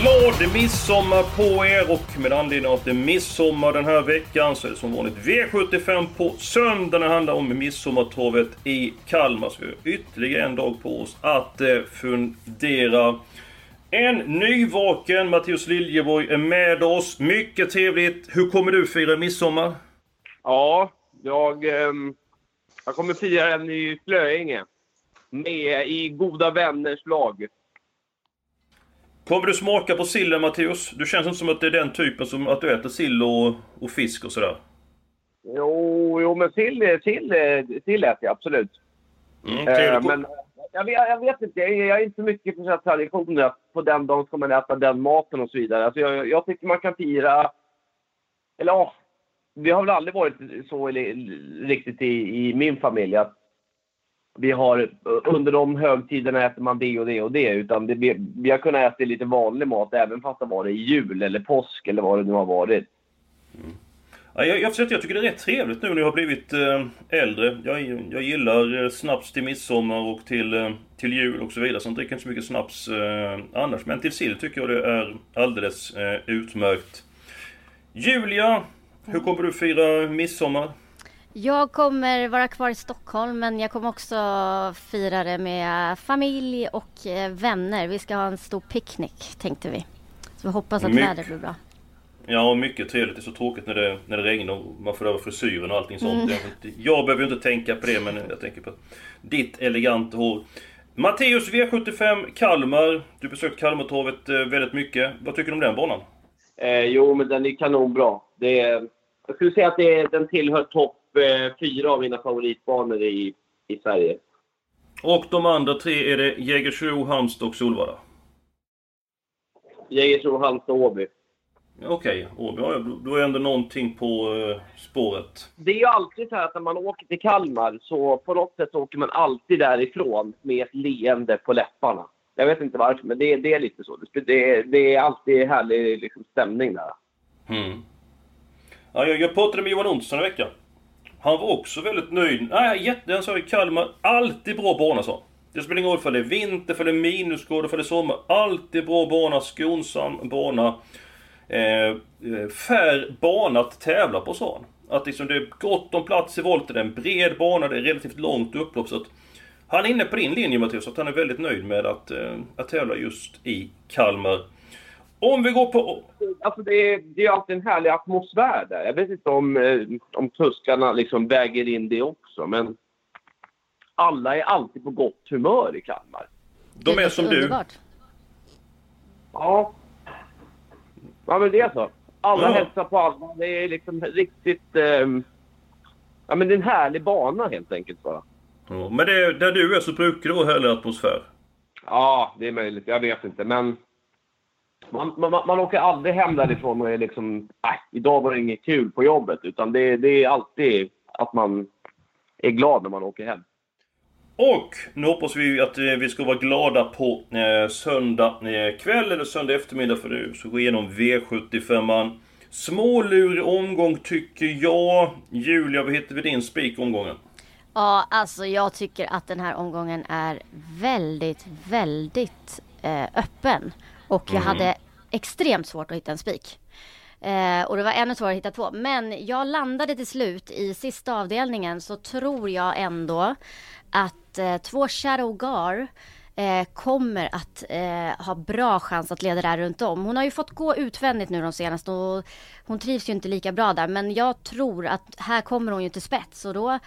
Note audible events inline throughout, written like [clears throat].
Glad midsommar på er och med anledning av att det är midsommar den här veckan så är det som vanligt V75 på söndag när det handlar om midsommartorvet i Kalmar. Så vi har ytterligare en dag på oss att eh, fundera. En nyvaken Mattias Liljeborg är med oss. Mycket trevligt. Hur kommer du fira midsommar? Ja, jag, ehm, jag kommer fira den i Slöinge. Med i goda vänners lag. Kommer du smaka på sillen Mattias? Du känns inte som att det är den typen som att du äter sill och, och fisk och sådär. Jo, jo men sill, sill, sill äter jag absolut. Mm, Eh, men jag vet, jag vet inte, jag är, inte så mycket för traditioner att på den dagen ska man äta den maten och så vidare. Alltså jag, jag tycker man kan fira... Eller ja, vi har väl aldrig varit så i- riktigt i, i min familj att vi har under de högtiderna äter man det och det och det. Utan det, vi, har kunnat äta lite vanlig mat även fast det var det jul eller påsk eller vad det nu har varit. Mm. Ja, jag, jag, jag tycker det är rätt trevligt nu när jag har blivit eh, äldre. Jag, jag gillar eh, snaps till midsommar och till, eh, till jul och så vidare. Så jag dricker inte så mycket snaps eh, annars. Men till sill tycker jag det är alldeles eh, utmärkt. Julia, hur kommer du fira midsommar? Jag kommer vara kvar i Stockholm men jag kommer också fira det med familj och eh, vänner. Vi ska ha en stor picknick tänkte vi. Så vi hoppas att vädret blir bra. Ja, mycket trevligt. Det är så tråkigt när det, när det regnar och man får över frisyren och allting sånt. Jag, inte, jag behöver ju inte tänka på det, men jag tänker på ditt eleganta hår. Matteus V75 Kalmar. Du besökt Kalmartorvet eh, väldigt mycket. Vad tycker du om den banan? Eh, jo, men den är kanonbra. Det är, jag skulle säga att det är, den tillhör topp eh, fyra av mina favoritbanor i, i Sverige. Och de andra tre är det Jägersro, Halmstad och Solvalla. Jägersro, Halmstad och Åby. Okej, Åby. Ja, då- är ändå någonting på eh, spåret. Det är ju alltid så här att när man åker till Kalmar så på något sätt åker man alltid därifrån med ett leende på läpparna. Jag vet inte varför, men det, det är lite så. Det, det, det är alltid härlig liksom, stämning där. Mm. Ja, jag, jag pratade med Johan Olsson i veckan. Han var också väldigt nöjd. Nej, jätte, han sa i Kalmar, alltid bra bana sa han. Det spelar ingen roll för det är vinter, för det är minusgrader, för det är sommar. Alltid bra bana, skonsam bana. Eh, eh, fair bana att tävla på sa han. Att liksom det är gott om plats i volten, det är en bred bana, det är relativt långt upplopp. Så att han är inne på din linje Mattias, att han är väldigt nöjd med att, eh, att tävla just i Kalmar. Om vi går på... Alltså det, är, det är alltid en härlig atmosfär där. Jag vet inte om, eh, om tuskarna liksom väger in det också, men alla är alltid på gott humör i Kalmar. De är som du. Ja. Ja, men det är så. Alla Ja. hälsar på alla. Det är liksom riktigt... ehm, ja, men det är en härlig bana helt enkelt bara. Ja, men det, där du är så brukar det vara härlig atmosfär. Ja, det är möjligt. Jag vet inte, men... Man, man, man åker aldrig hem därifrån och är liksom... Nej, idag var det inget kul på jobbet. Utan det, det är alltid att man är glad när man åker hem. Och nu hoppas vi att eh, vi ska vara glada på eh, söndag eh, kväll eller söndag eftermiddag för nu så gå igenom V75an. Smålurig omgång tycker jag. Julia, vad heter vi din spik omgången? Ja, alltså jag tycker att den här omgången är väldigt, väldigt eh, öppen. Och jag hade extremt svårt att hitta en spik. Eh, och det var ännu svårare att hitta två. Men jag landade till slut i sista avdelningen så tror jag ändå att eh, två Shadow Gar eh, kommer att eh, ha bra chans att leda där runt om. Hon har ju fått gå utvändigt nu de senaste och hon trivs ju inte lika bra där. Men jag tror att här kommer hon ju till spets och då,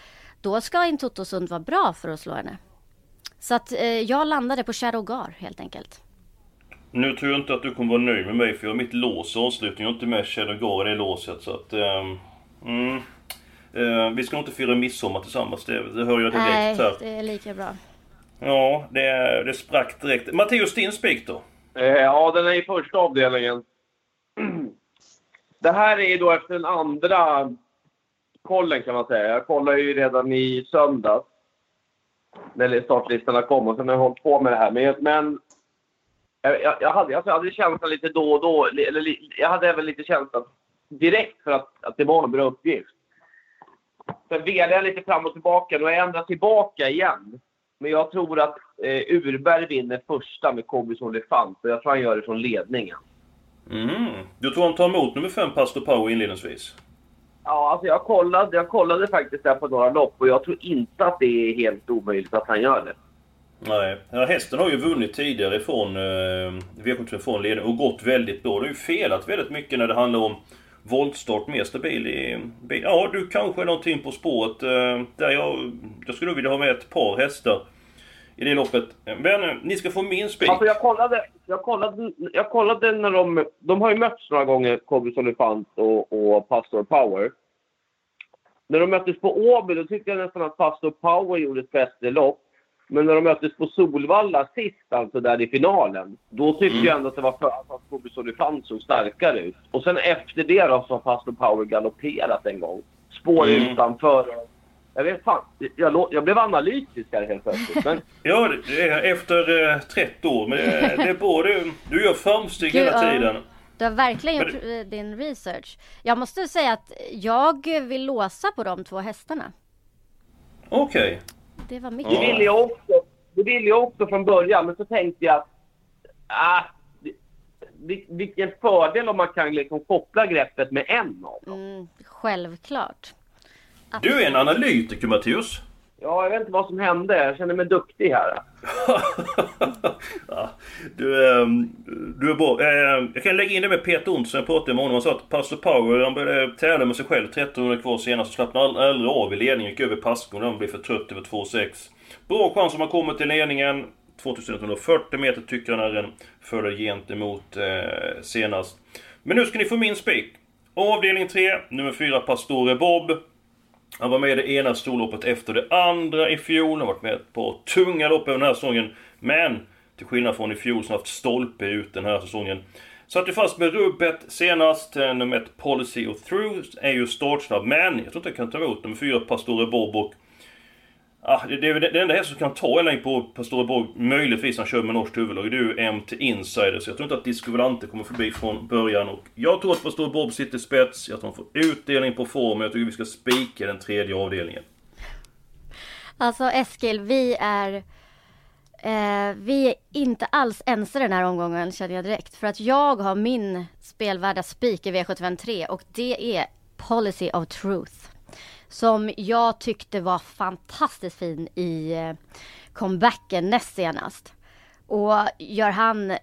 då ska Intoto Sund vara bra för att slå henne. Så att eh, jag landade på Shadow Gar helt enkelt. Nu tror jag inte att du kommer vara nöjd med mig för jag har mitt lås i avslutning. Jag har inte med Shadow Gar i det låset så att... ehm, mm, Eh, vi ska inte fira midsommar tillsammans, det, det hör jag direkt Nej, här. det är lika bra. Ja, det, det sprack direkt. Matteus, din spik då? Eh, ja, den är i första avdelningen. [clears throat] Det här är ju då efter den andra kollen kan man säga. Jag kollade ju redan i söndags. När startlistorna kom och sen har jag hållit på med det här. Men, men jag, jag, hade, jag hade känslan lite då och då. Eller, jag hade även lite känslan direkt för att, att det var en bra uppgift. Sen velade jag lite fram och tillbaka. Nu har jag ändrat tillbaka igen. Men jag tror att eh, Urberg vinner första med Kobis Olifant. Och jag tror han gör det från ledningen. Mm. Du tror han tar emot nummer 5, Pastor Power, inledningsvis? Ja, alltså jag kollade, jag kollade faktiskt där på några lopp och jag tror inte att det är helt omöjligt att han gör det. Nej, hästen har ju vunnit tidigare från eh, V75 från ledning och gått väldigt bra. Det har ju felat väldigt mycket när det handlar om voltstart, mer stabil i bil. Ja, du kanske är någonting på spåret. Eh, där jag, jag skulle vilja ha med ett par hästar i det loppet. Men eh, ni ska få min spik. Alltså jag kollade, jag kollade, jag kollade när de... De har ju mötts några gånger, Kobus Olifant och, och Pastor Power. När de möttes på Åby, då tyckte jag nästan att Pastor Power gjorde ett bättre lopp. Men när de möttes på Solvalla sist, alltså där i finalen, då tyckte mm. jag ändå att det var för att Kobus Olifant såg starkare ut. Och sen efter det då så har Pastor Power galopperat en gång. Spår mm. utanför jag vet fan, jag, jag blev analytisk här helt plötsligt. Men... [laughs] ja, efter eh, 30 år. Men det, det är både, du gör framsteg hela tiden. Du har verkligen gjort men... din research. Jag måste säga att jag vill låsa på de två hästarna. Okej. Okay. Det var mycket. Det ville jag också. Det ville jag också från början, men så tänkte jag att... Ah, vilken fördel om man kan liksom koppla greppet med en av dem. Mm, självklart. Du är en analytiker Mattias. Ja, jag vet inte vad som hände. Jag känner mig duktig här. [laughs] ja, du, är, du är bra. Ehm, jag kan lägga in det med Peter Olsson. Jag pratade med honom. Han sa att Pastor Power han började tävla med sig själv 1300 kvar senast. Och slappnade aldrig av i ledningen. Gick över passgången. Han blev för trött över 2,6. Bra chans om han kommer till ledningen. 2140 meter tycker han är en fördel gentemot eh, senast. Men nu ska ni få min spik. Avdelning 3, nummer 4, Pastore Bob. Han var med i det ena storloppet efter det andra i fjol. Han har varit med på tunga lopp över den här säsongen. Men till skillnad från i fjol som haft stolpe ut den här säsongen. Satt ju fast med rubbet senast. Eh, nummer ett Policy och Through är ju startsnabb. Men jag tror inte jag kan ta emot nummer fyra Pastore Bob och Ah, det, det, det enda häst som kan ta en längd på Pastore Borg, möjligtvis han kör med norskt huvudlag, det är ju MT Insider. Så jag tror inte att Disco Volante kommer förbi från början. Och jag tror att Pastore Bob sitter spets, jag tror att han får utdelning på form. Jag tycker vi ska spika den tredje avdelningen. Alltså Eskil, vi är... Eh, vi är inte alls ense den här omgången känner jag direkt. För att jag har min spelvärda spik i V753 och det är Policy of Truth som jag tyckte var fantastiskt fin i eh, comebacken näst senast. Och gör han,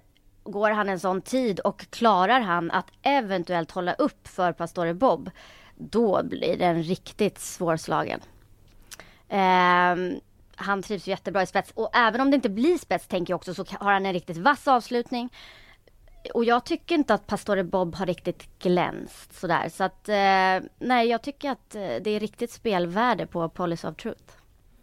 går han en sån tid och klarar han att eventuellt hålla upp för Pastore Bob, då blir den riktigt svårslagen. Um, han trivs jättebra i spets och även om det inte blir spets tänker jag också så har han en riktigt vass avslutning och jag tycker inte att Pastore Bob har riktigt glänst sådär. Så att, eh, nej, jag tycker att eh, det är riktigt spelvärde på Policy of Truth.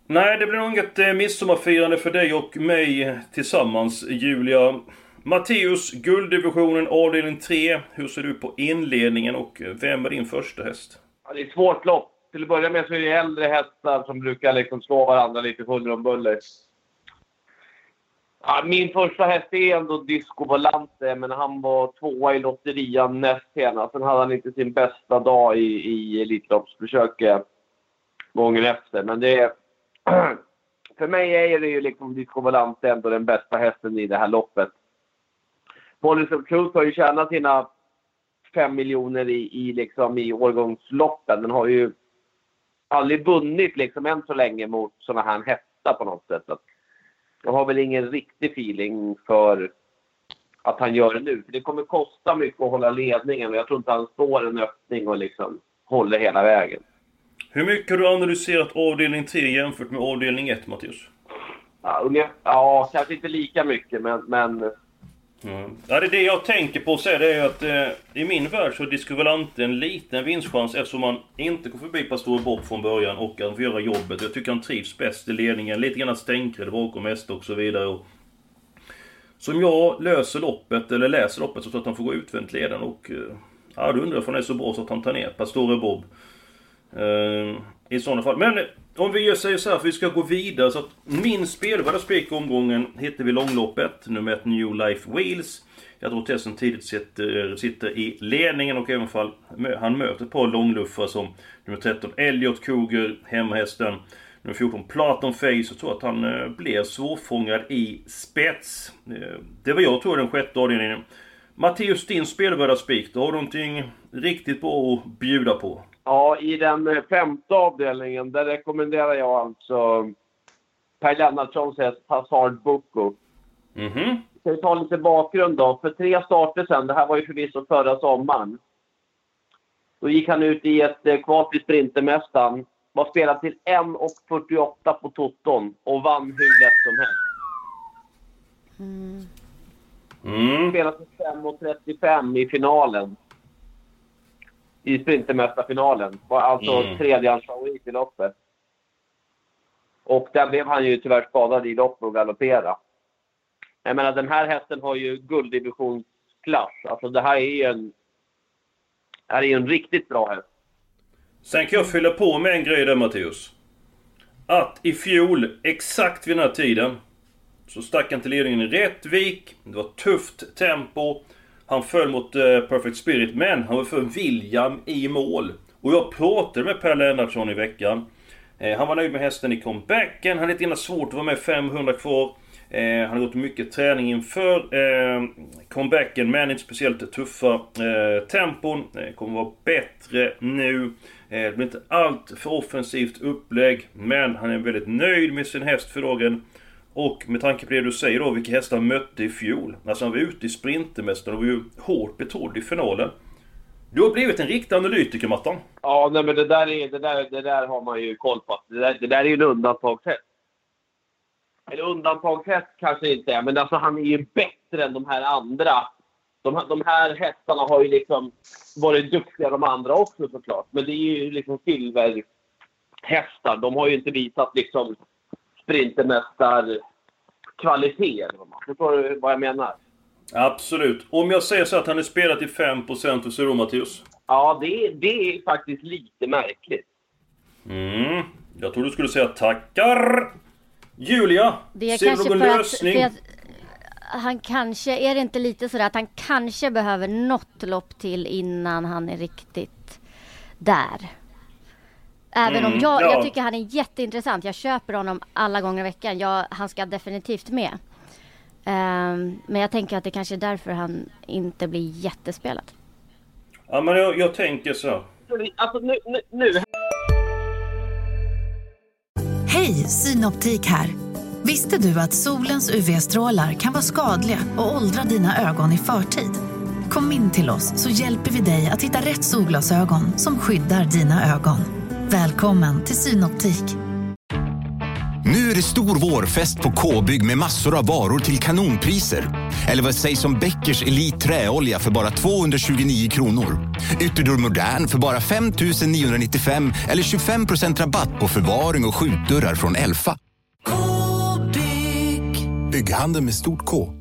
Nej, det blir nog inget eh, midsommarfirande för dig och mig tillsammans, Julia. Matteus, gulddivisionen avdelning 3. Hur ser du på inledningen och vem är din första häst? Ja, det är ett svårt lopp. Till att börja med så är det äldre hästar som brukar liksom slå varandra lite huller om buller. Ja, min första häst är ändå Disco Volante, men han var tvåa i lotterian näst senast. Sen hade han inte sin bästa dag i, i Elitloppsförsöket eh, gången efter. Men det är... [clears throat] För mig är det ju liksom Disco Volante ändå den bästa hästen i det här loppet. Policy of Truth har ju tjänat sina fem miljoner i, i, liksom, i årgångsloppen. Den har ju aldrig vunnit liksom än så länge mot sådana här hästar på något sätt. Jag har väl ingen riktig feeling för att han gör det nu. För det kommer kosta mycket att hålla ledningen och jag tror inte han står en öppning och liksom håller hela vägen. Hur mycket har du analyserat avdelning 3 jämfört med avdelning 1, Mattias? Ja, ja, kanske inte lika mycket, men, men Mm. Ja, det det jag tänker på så är det är att eh, i min värld så är Discovalante en liten vinstchans eftersom man inte går förbi Pastor Bob från början och han får göra jobbet. Jag tycker han trivs bäst i ledningen. Lite grann stänkrädd bakom häst och så vidare. Och som jag löser loppet, eller läser loppet, så tror jag att han får gå utvänt leden och... Eh, ja, då undrar jag om han är så bra så att han tar ner Pastore Bob. Eh, I sådana fall. Men om vi säger så här, för vi ska gå vidare. Så att min spelvärda spik omgången hittar vi långloppet. Nummer ett New Life Wheels. Jag tror Tesson tidigt sitter, eh, sitter i ledningen och även fall han möter ett par långluffare som nummer 13 Elliot Koger, hemhästen. Nummer 14 Platon Face. Jag tror att han eh, svårfångad i spets. Eh, det var jag tror den sjätte avdelningen. Matteus, din spelvärda spik. Då har du någonting riktigt bra att bjuda på. Ja, i den femte avdelningen, där rekommenderar jag alltså Per Lennartssons häst Hazard Boko. Mm Ska vi ta lite bakgrund då? För tre starter sen, det här var ju förvisso förra sommaren. Då gick han ut i ett eh, kval till Sprintermästaren. Var spelad till 1,48 på toton och vann hur lätt som helst. Mm. Spelade till 5,35 i finalen. I Sprintermästarfinalen. Var alltså Mm. tredjehandsfavorit i loppet. Och där blev han ju tyvärr skadad i loppet och galoppera. Jag menar, den här hästen har ju gulddivisionsklass. Alltså det här är ju en... Det här är ju en riktigt bra häst. Sen kan jag fylla på med en grej där Matteus. Att i fjol, exakt vid den här tiden, så stack han till ledningen i Rättvik. Det var tufft tempo. Han föll mot eh, Perfect Spirit, men han var för William i mål. Och jag pratade med Per Lennartsson i veckan. Eh, han var nöjd med hästen i comebacken. Han hade lite svårt att vara med 500 kvar. Eh, han har gjort mycket träning inför eh, comebacken, men inte speciellt tuffa eh, tempon. Eh, kommer vara bättre nu. Eh, det blir inte allt för offensivt upplägg, men han är väldigt nöjd med sin häst för dagen. Och med tanke på det du säger då, vilka hästar han mötte i fjol. Alltså han var ute i Sprintermästaren och var ju hårt betrodd i finalen. Du har blivit en riktig analytiker, Mattan. Ja, nej, men det där, är, det, där, det där har man ju koll på. Det där, det där är ju en undantagshäst. Eller undantagshäst kanske inte är, men alltså han är ju bättre än de här andra. De, här- de här hästarna har ju liksom varit duktiga de andra också såklart. Men det är ju liksom silverhästar. De har ju inte visat liksom sprintermästarkvalitet. Förstår du vad jag menar? Absolut. Om jag säger så att han är spelad till 5%, hur säger du Mattias? Ja, det, är- det är faktiskt lite märkligt. Mm. Jag tror du skulle säga tackar! Julia! Det är ser du kanske någon för att, lösning? för att han kanske, är det inte lite sådär att han kanske behöver något lopp till innan han är riktigt där? Även om Mm, jag, ja. jag tycker han är jätteintressant. Jag köper honom alla gånger i veckan. Jag, han ska definitivt med. Ehm, men jag tänker att det kanske är därför han inte blir jättespelad. Ja, men jag, jag tänker så. Alltså nu, nu, nu Hej, Synoptik här. Visste du att solens UV-strålar kan vara skadliga och åldra dina ögon i förtid? Kom in till oss så hjälper vi dig att hitta rätt solglasögon som skyddar dina ögon. Välkommen till Synoptik. Nu är det stor vårfest på K-bygg med massor av varor till kanonpriser. Eller vad sägs om Bäckers Elite Träolja för bara 229 kronor? Ytterdörr Modern för bara 5 995 eller 25% rabatt på förvaring och skjutdörrar från Elfa. K-bygg. Bygghandeln med stort K.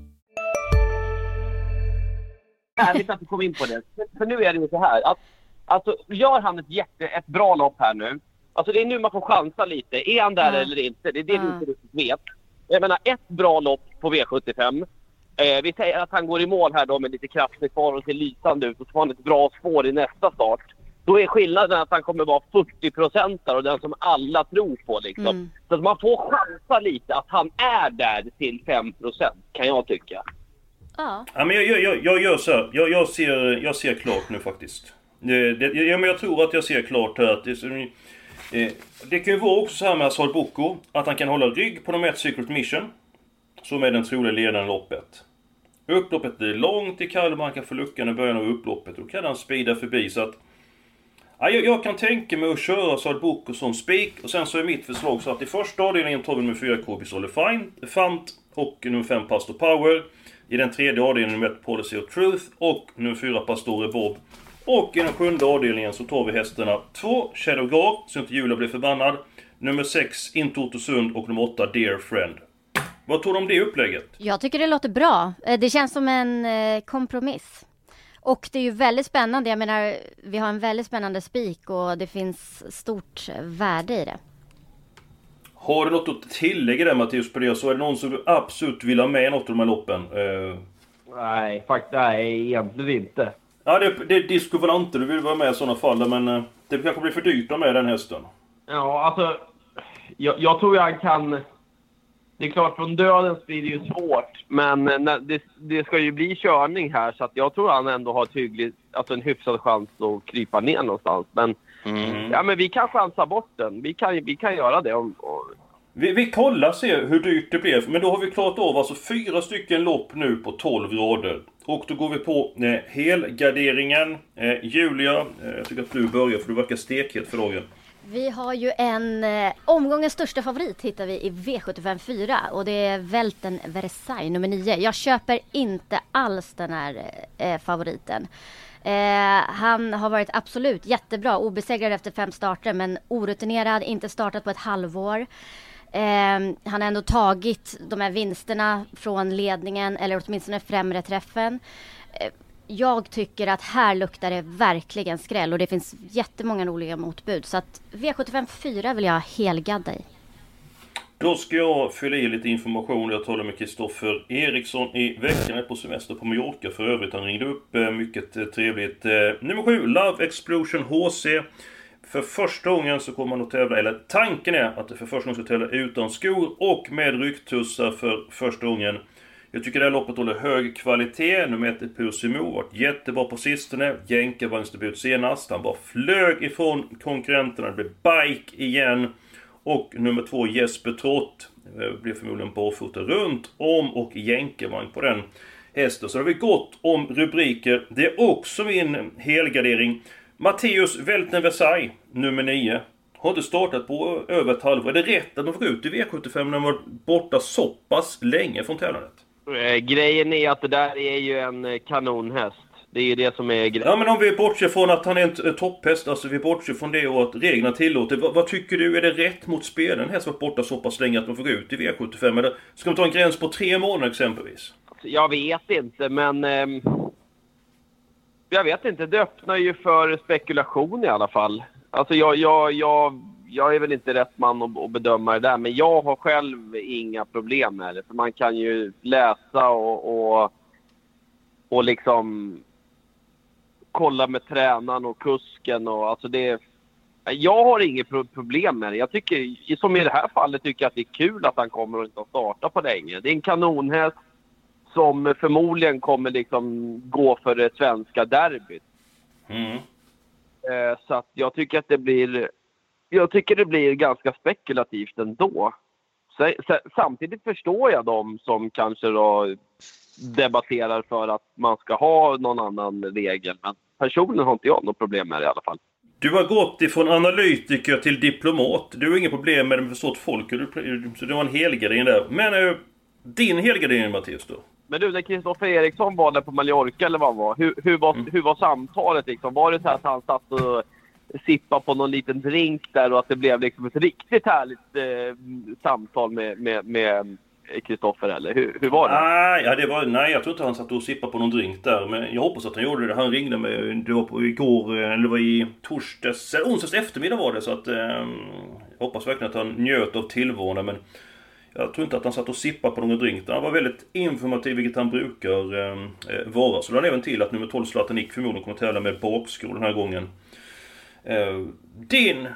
härligt att du kom in på det. För- För nu är det ju så här att alltså, gör han ett, jätte, ett bra lopp här nu. Alltså det är nu man får chansa lite. Är han där Ja. eller inte? Det är det Ja. du inte riktigt vet. Jag menar ett bra lopp på V75. Eh, vi säger att han går i mål här då med lite krafter kvar och ser lysande ut och så får han ett bra spår i nästa start. Då är skillnaden att han kommer vara 40 procentare och den som alla tror på liksom. Mm. Så att man får chansa lite att han är där till 5 procent kan jag tycka. Ja, Ja, men jag, jag, jag, jag gör så här. Jag, jag, ser, jag ser klart nu faktiskt. Det, ja, men jag tror att jag ser klart här att det, eh, det kan ju vara också så här med Asad Boko, att han kan hålla rygg på nummer ett Secret Mission. Som är den troliga ledaren i loppet. Upploppet blir långt i Kalmar, han kan få luckan i början av upploppet. Då kan han speeda förbi så att... Ja, jag, jag kan tänka mig att köra Asad Boko som spik. Och sen så är mitt förslag så att i första avdelningen tar vi nummer 4 Kobis Olefant. och nummer 5 Pastor Power. I den tredje avdelningen nummer 1 Policy of Truth och nummer 4 Pastore Bob. Och i den sjunde avdelningen så tar vi hästarna 2 Shadow Gar, så inte Julia blir förbannad. Nummer 6 Into Ottosund och nummer 8 Dear Friend. Vad tror du om det upplägget? Jag tycker det låter bra. Eh, Det känns som en eh, kompromiss. Och det är ju väldigt spännande. Jag menar, vi har en väldigt spännande spik och det finns stort värde i det. Har du något att tillägga där Mattias på det? Så är det någon som du absolut vill ha med i något av de här loppen? Eh, Nej, faktiskt nej, egentligen inte. Ja, det, det är Disco Volante du vill vara med i sådana fall, men eh, det kanske blir för dyrt att med den hästen. Ja, alltså. Jag, jag tror jag kan... Det är klart, från döden blir det ju svårt. Men eh, när, det, det ska ju bli körning här, så att jag tror han ändå har ett hyggligt, alltså en hyfsad chans att krypa ner någonstans. Men, ja, men vi kan chansa bort den. Vi kan, vi kan göra det. Om, om, Vi, vi kollar se hur dyrt det blev, men då har vi klarat av alltså fyra stycken lopp nu på 12 rader. Och då går vi på eh, helgarderingen. Eh, Julia, eh, jag tycker att du börjar för du verkar stekhet för dagen. Vi har ju en eh, omgångens största favorit hittar vi i V75 4 och det är Välten Versailles nummer 9. Jag köper inte alls den här eh, eh, favoriten. Eh, han har varit absolut jättebra, obesegrad efter fem starter men orutinerad, inte startat på ett halvår. Eh, han har ändå tagit de här vinsterna från ledningen eller åtminstone främre träffen. Eh, jag tycker att här luktar det verkligen skräll och det finns jättemånga roliga motbud. Så att V75 4 vill jag helgadda i. Då ska jag fylla i lite information. Jag talade med Kristoffer Eriksson i veckan. Är på semester på Mallorca för övrigt. Han ringde upp. Eh, mycket eh, trevligt. Eh, nummer 7, Love Explosion HC. För första gången så kommer man att tävla, eller tanken är att det för första gången ska tävla utan skor och med ryggtussar för första gången. Jag tycker det här loppet håller hög kvalitet. Nummer ett är Pusimo, varit jättebra på sistone. Jänkarvagnsdebut senast. Han bara flög ifrån konkurrenterna. Det blev bike igen. Och nummer två Jesper Trott. Eh, blir förmodligen barfota runt om och jänkarvagn på den hästen. Så det har vi gott om rubriker. Det är också min helgardering. Matteus Welten Versailles, nummer 9. Har inte startat på över ett halvår. Är det rätt att man får ut i V75 när man varit borta så pass länge från tävlandet? eh, grejen är att det där är ju en eh, kanonhäst. Det är ju det som är grejen. Ja men om vi bortser från att han är en topphäst, alltså vi bortser från det och att reglerna tillåter. Vad, vad tycker du, är det rätt mot spelen? En häst varit borta så pass länge att man får gå ut i V75? Eller ska man ta en gräns på tre månader exempelvis? Jag vet inte, men... ehm, jag vet inte. Det öppnar ju för spekulation i alla fall. Alltså jag, jag, jag, jag är väl inte rätt man att, att bedöma det där, men jag har själv inga problem med det. För man kan ju läsa och, och, och liksom kolla med tränaren och kusken och alltså det... Jag har inget problem med det. Jag tycker, som i det här fallet, tycker jag att det är kul att han kommer och inte har startat på länge. Det är en kanonhäst som förmodligen kommer liksom gå för det svenska derbyt. Mm. Eh, Så att jag tycker att det blir... Jag tycker det blir ganska spekulativt ändå. Samtidigt förstår jag de som kanske då debatterar för att man ska ha någon annan regel. Men personligen har inte jag något problem med det i alla fall. Du har gått ifrån analytiker till diplomat. Du har inga problem med det med förstått folk. Du- Så det var en helgardering där. Men eh, din helgardering Mattias då? Men du, när Kristoffer Eriksson var där på Mallorca eller vad han var, hur, hur, var, hur var samtalet liksom? Var det så att han satt och sippade på någon liten drink där och att det blev liksom ett riktigt härligt eh, samtal med med, med Kristoffer eller hur, hur var det? Nej, ja, det var, nej, jag tror inte han satt och sippade på någon drink där. Men jag hoppas att han gjorde det. Han ringde mig, det var på igår, eh, eller det var i torsdags, eller onsdags eftermiddag var det. Så att, eh, jag hoppas verkligen att han njöt av tillvaron. Men jag tror inte att han satt och sippade på någon drink. Han var väldigt informativ, vilket han brukar eh, eh, vara. Så la han även till att nummer 12 Zlatan Nick förmodligen kommer tävla med bakskor den här gången. Eh, din...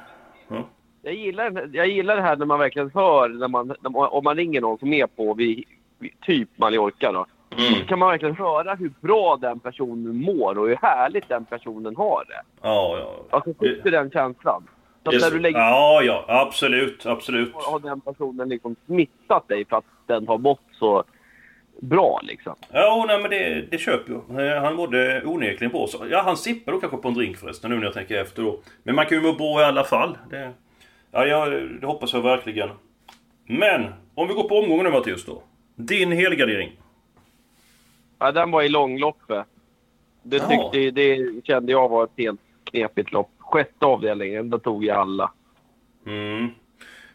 Ja. Jag gillar, jag gillar det här när man verkligen hör, när man, när man, om man ringer någon som är på vid, vid typ Mallorca då. Så kan man verkligen höra hur bra den personen mår och hur härligt den personen har det. Ja, ja. Alltså, fick du den känslan? Det- när du lägger Ja, ja, absolut, absolut. har den personen liksom smittat dig för att den har mått så bra liksom. Ja, nej, men det, det köper jag. Eh, Han mådde onekligen bra. Så, ja, han sippade då kanske på en drink förresten nu när jag tänker efter då. Men man kan ju må bra i alla fall. Det, ja, jag, det hoppas jag verkligen. Men, om vi går på omgången nu Mattias då. Din helgardering? Ja, den var i långloppet. Det, Ja. tyckte, det kände jag var ett helt knepigt lopp. Sjätte avdelningen, då tog jag alla. Mm.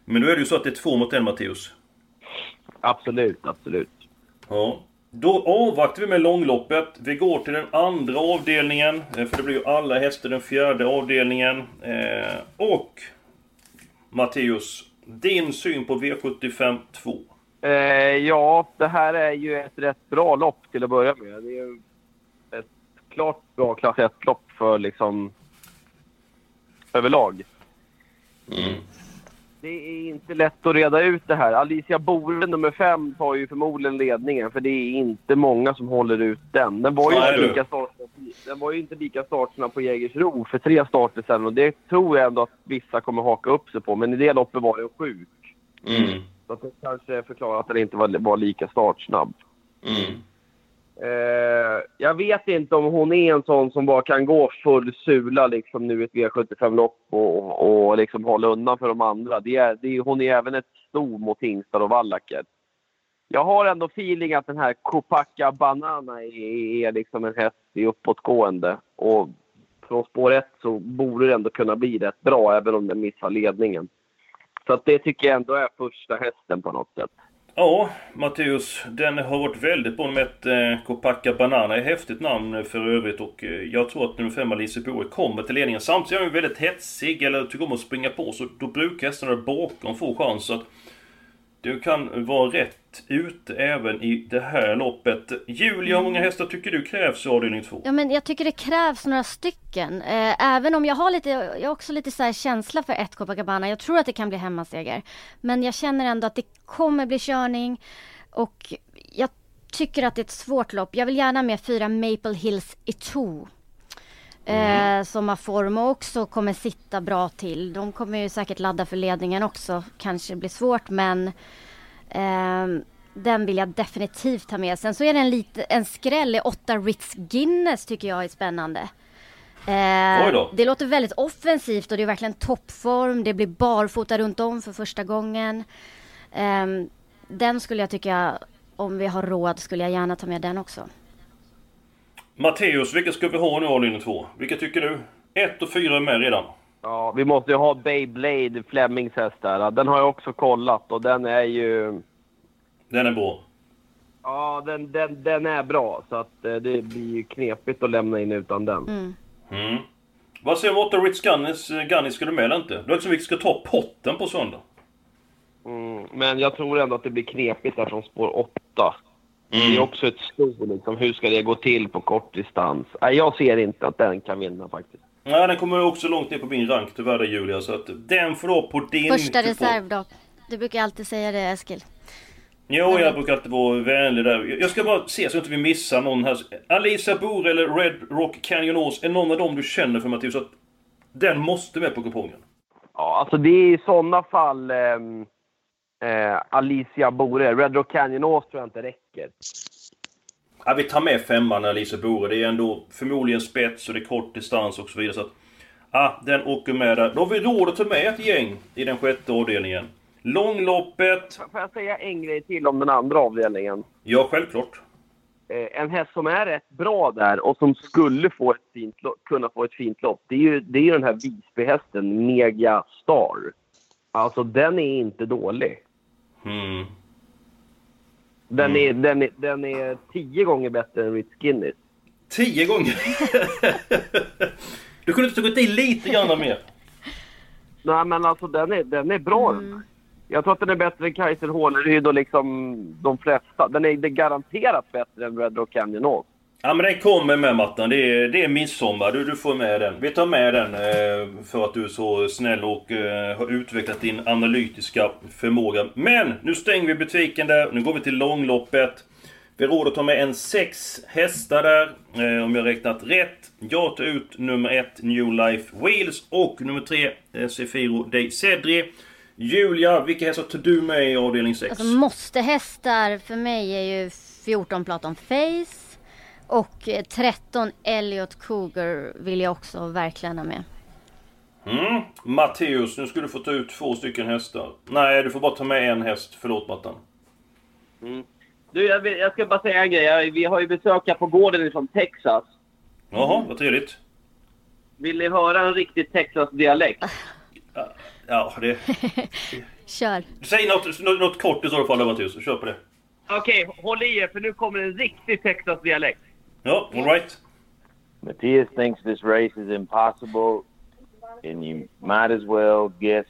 Men nu är det ju så att det är två mot en, Matteus. Absolut, absolut. Ja. Då avvaktar vi med långloppet. Vi går till den andra avdelningen. eh, För det blir ju alla hästar den fjärde avdelningen. Eh, och... Matteus, din syn på V75 2? Eh, ja, det här är ju ett rätt bra lopp till att börja med. Det är ju ett klart bra klass 1-lopp för liksom överlag. Det är inte lätt att reda ut det här. Alicia Bore, nummer fem, tar ju förmodligen ledningen för det är inte många som håller ut den. Den var ju, Nej, inte, lika startsnabb, den var ju inte lika startsnabb på Jägersro för tre starter sedan och det tror jag ändå att vissa kommer haka upp sig på. Men i det loppet var den sjuk. Mm. Så att det kanske förklarar att den inte var, var lika startsnabb. Mm. Eh, jag vet inte om hon är en sån som bara kan gå full sula liksom nu i ett V75-lopp och, och, och liksom hålla undan för de andra. Det är, det är, hon är även ett sto mot hingstar och Wallacker. Jag har ändå feeling att den här Kopacka Banana är, är liksom en häst i uppåtgående. Och från spår 1 så borde det ändå kunna bli rätt bra även om den missar ledningen. Så att det tycker jag ändå är första hästen på något sätt. Ja, Matteus. Den har varit väldigt bra med ett eh, Kopacka Banana. Ett häftigt namn för övrigt och eh, jag tror att nummer 5 Alice Boe kommer till ledningen. Samtidigt är han väldigt hetsig eller tycker om att springa på så då brukar hästarna bakom få chans. Så att du kan vara rätt ute även i det här loppet. Julia, hur många hästar tycker du krävs i avdelning 2? Ja men jag tycker det krävs några stycken. Eh, även om jag har lite, jag har också lite så känsla för ett Copacabana. Jag tror att det kan bli hemmaseger. Men jag känner ändå att det kommer bli körning. Och jag tycker att det är ett svårt lopp. Jag vill gärna med fyra Maple Hills Ito. Eh, som har form och också kommer sitta bra till. De kommer ju säkert ladda för ledningen också. Kanske blir svårt men den vill jag definitivt ta med. Sen så är det en, lite, en skräll i åtta Ritz Guinness tycker jag är spännande. Eh, det låter väldigt offensivt och det är verkligen toppform. Det blir barfota runt om för första gången. Ehm, den skulle jag tycka, om vi har råd, skulle jag gärna ta med den också. Matteus, vilka ska vi ha nu avdelning 2? Vilka tycker du? 1 och 4 är med redan. Ja, vi måste ju ha Beyblade, Flemings häst där. Den har jag också kollat och den är ju... Den är bra. Ja, den, den, den är bra. Så att eh, det blir ju knepigt att lämna in utan den. Mm. Mm. Vad säger du om 8 Ritz Gunnis? eh, Gunnis ska du med eller inte? Det är också vi ska ta potten på söndag. Mm, men jag tror ändå att det blir knepigt där från spår 8. Det är också ett stort liksom. Hur ska det gå till på kort distans? Nej, jag ser inte att den kan vinna faktiskt. Nej, den kommer också långt ner på min rank tyvärr där, Julia. Så att den får då på din... Första kupong. reserv då. Du brukar alltid säga det Eskil. Jo, jag brukar alltid vara vänlig där. Jag ska bara se så att inte vi missar någon här. Alisa Bore eller Red Rock Canyon Horse, är någon av dem du känner för Mattias? Så att den måste med på kupongen. Ja, alltså det är i sådana fall ehm, eh, Alicia Bore. Red Rock Canyon Ås tror jag inte räcker. Ja, vi tar med femman Alisa Bore. Det är ändå förmodligen spets och det är kort distans och så vidare. Så att, ja, den åker med där. Då har vi råd att ta med ett gäng i den sjätte avdelningen. Långloppet. Får jag säga en grej till om den andra avdelningen? Ja, självklart. Eh, en häst som är rätt bra där och som skulle få ett fint lopp, kunna få ett fint lopp, det är ju, det är ju den här Visbyhästen, Mega Star. Alltså den är inte dålig. Mm. Den, är, den, är, den är tio gånger bättre än Ritz Guinness. Tio gånger! [laughs] du kunde inte tagit i lite grann mer. Nej men alltså den är, den är bra den här. Jag tror att den är bättre än Kaiser Håleryd och liksom de flesta. Den är, garanterat bättre än Red Rock Canyon Ås. Ja men den kommer med Mattan. Det är, det är midsommar. Du, du får med den. Vi tar med den eh, för att du är så snäll och eh, har utvecklat din analytiska förmåga. Men nu stänger vi butiken där. Nu går vi till långloppet. Vi råder att ta med en sex hästar där. Eh, om jag räknat rätt. Jag tar ut nummer ett New Life Wheels och nummer tre eh, Sefiro Dei Cedri. Julia, vilka hästar tar du med i avdelning 6? Alltså måste hästar för mig är ju 14 Platon Face och eh, 13 Elliot Cougar vill jag också verkligen ha med. Mm. Matteus, nu ska du få ta ut två stycken hästar. Nej, du får bara ta med en häst. Förlåt Mattan. Mm. Du, jag, vill- jag ska bara säga en grej. Vi har ju besök här på gården från Texas. Jaha, vad trevligt. Vill ni höra en riktig Texas-dialekt? Ja, det... [laughs] Kör. Säg något, något, något kort i så fall, Mattias. Kör på det. Okej, håll i er för nu kommer en riktig Texas-dialekt. Ja, alright. Matthias thinks this race is impossible, and you might as well guess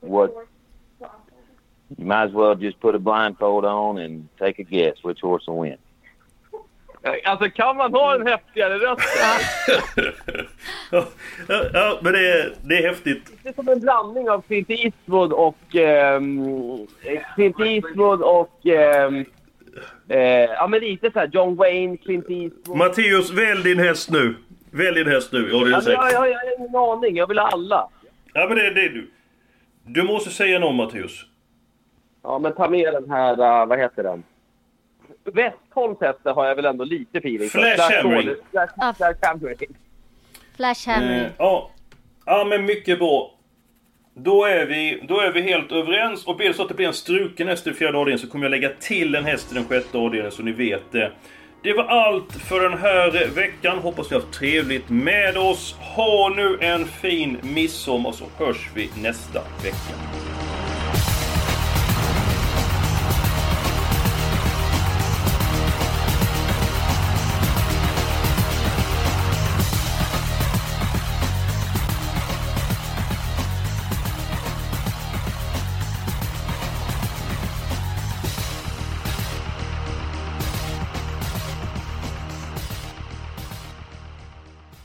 what. You might as well just put a blindfold on and take a guess which horse will win. Alltså kan man ha en häftigare röst? Ja, ja, ja, men det är, det är häftigt. Det är som en blandning av Clint Eastwood och... ehm, Clint Eastwood och... ehm, eh, ja men lite såhär John Wayne, Clint Eastwood. Matteus, välj din häst nu. Välj din häst nu. Ja, det är Alltså, jag, säkert. jag, jag har ingen aning. Jag vill ha alla. Ja, men det är det du. Du måste säga någon, Matteus. Ja, men ta med den här, uh, vad heter den? Westholms häst har jag väl ändå lite feeling för. Flash Hammering. Hammering. Flash, Hammering. Flash. Eh, ja. ja, men mycket bra. Då är, vi, då är vi helt överens. Och blir det så att det blir en struken häst i fjärde avdelningen så kommer jag lägga till en häst i den sjätte avdelningen så ni vet det. Det var allt för den här veckan. Hoppas ni har haft trevligt med oss. Ha nu en fin midsommar så hörs vi nästa vecka.